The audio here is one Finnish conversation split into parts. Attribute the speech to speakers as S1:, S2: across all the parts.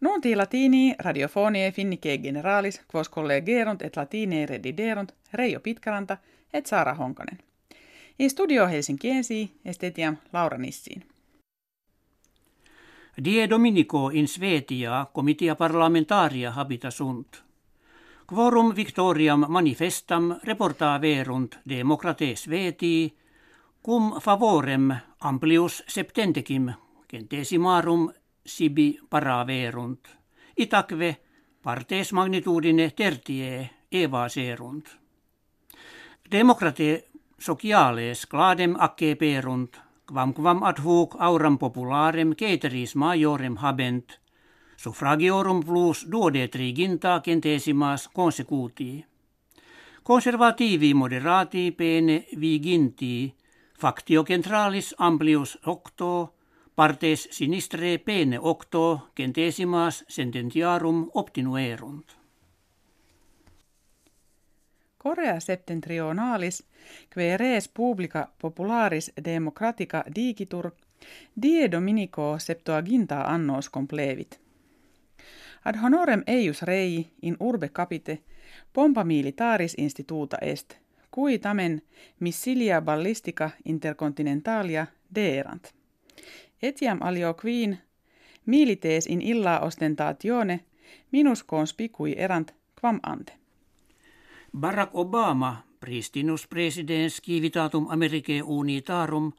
S1: Nunti latini radiofonie finnike generalis quos collegerunt et latine rediderunt Reijo Pitkaranta et Saara Honkanen. In studio Helsinkiensi estetiam Laura Nissiin.
S2: Die Dominico in Svetia comitia parlamentaria habita sunt. Quorum victoriam manifestam reporta verunt demokrate Svetii, cum favorem amplius septentecim centesimarum sibi paraverunt. Itakve partes magnitudine tertie evaserunt. Demokrate sociales gladem acce perunt, quam quam ad hoc auram popularem ceteris majorem habent, suffragiorum plus duode triginta centesimas consecutii. Conservativi moderati pene viginti, factio centralis amplius octo, partes sinistre pene octo centesimas sententiarum optinuerunt.
S1: Korea septentrionalis, que res publica popularis democratica digitur, die dominico septuaginta annos complevit. Ad honorem eius rei in urbe capite, pompa militaris instituta est, cui tamen missilia ballistica intercontinentalia deerant. Etiam alio queen milites in illa ostentatione minus conspicui erant quam ante.
S2: Barack Obama, pristinus presidens civitatum Americae unitarum,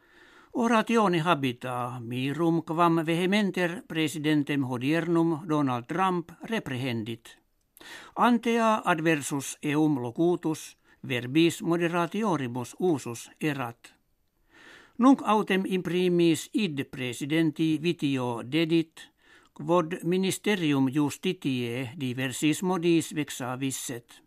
S2: oratione habita mirum quam vehementer presidentem hodiernum Donald Trump reprehendit. Antea adversus eum locutus, verbis moderatioribus usus erat. Nunc autem imprimis id presidenti vitio dedit, quod ministerium justitiae diversis modis vexavisset.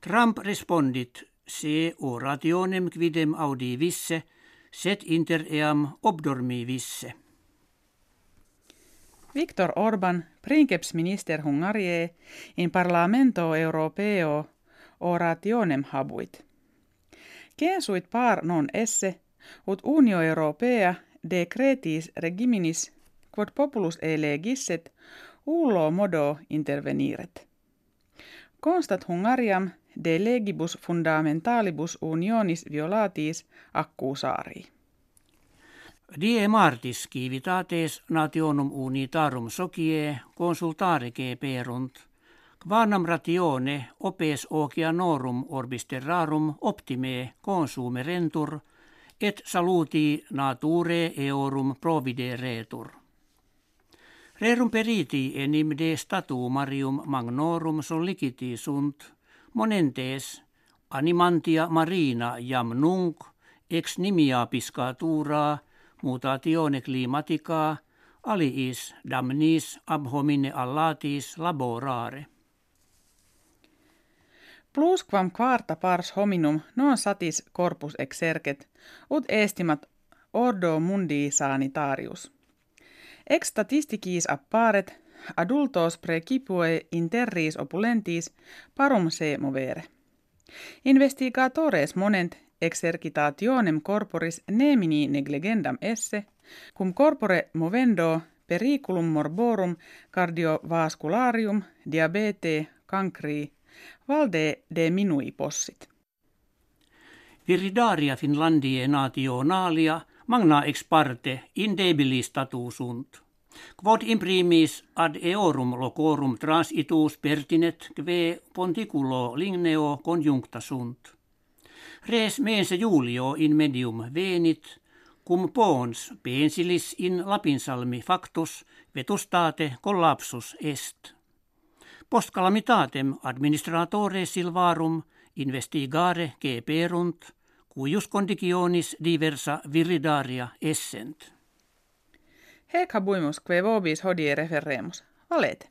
S2: Trump respondit, se orationem quidem audi visse, set inter eam obdormi visse.
S1: Viktor Orban, princeps minister Hungarie, in parlamento europeo orationem habuit. Kensuit par non esse, ut unio europea decretis regiminis quod populus elegisset, ullo modo interveniret. Constat Hungariam de legibus fundamentalibus unionis violatis accusarii.
S2: Die martis civitates nationum unitarum socie consultarike perunt, quanam ratione opes oceanorum orbis terrarum optime consumerentur, et saluti nature eorum provideretur. Rerum periti enim de statu marium magnorum solliciti sunt, monentes animantia marina jam nunc ex nimia piscatura mutatione climatica aliis damnis ab homine allatis laborare.
S1: Plus quam quarta pars hominum non satis corpus exercet, ut estimat ordo mundi sanitarius. Ex statisticis apparet adultos precipue interris opulentis parum se movere. Investigatores monent exercitationem corporis nemini negligendam esse, cum corpore movendo periculum morborum cardiovascularium, diabete, cancri, valde de minui possit.
S2: Viridaria Finlandie nationalia magna ex parte indebili statusunt. Quod imprimis ad eorum locorum transitus pertinet kve ponticulo ligneo conjuncta sunt. Res mense Julio in medium venit, cum pons pensilis in Lapinsalmi factus vetustate collapsus est. Post calamitatem administratore silvarum investigare perunt, cuius conditionis diversa viridaria essent.
S1: Hec habuimus que vobis hodie referremus. Valete.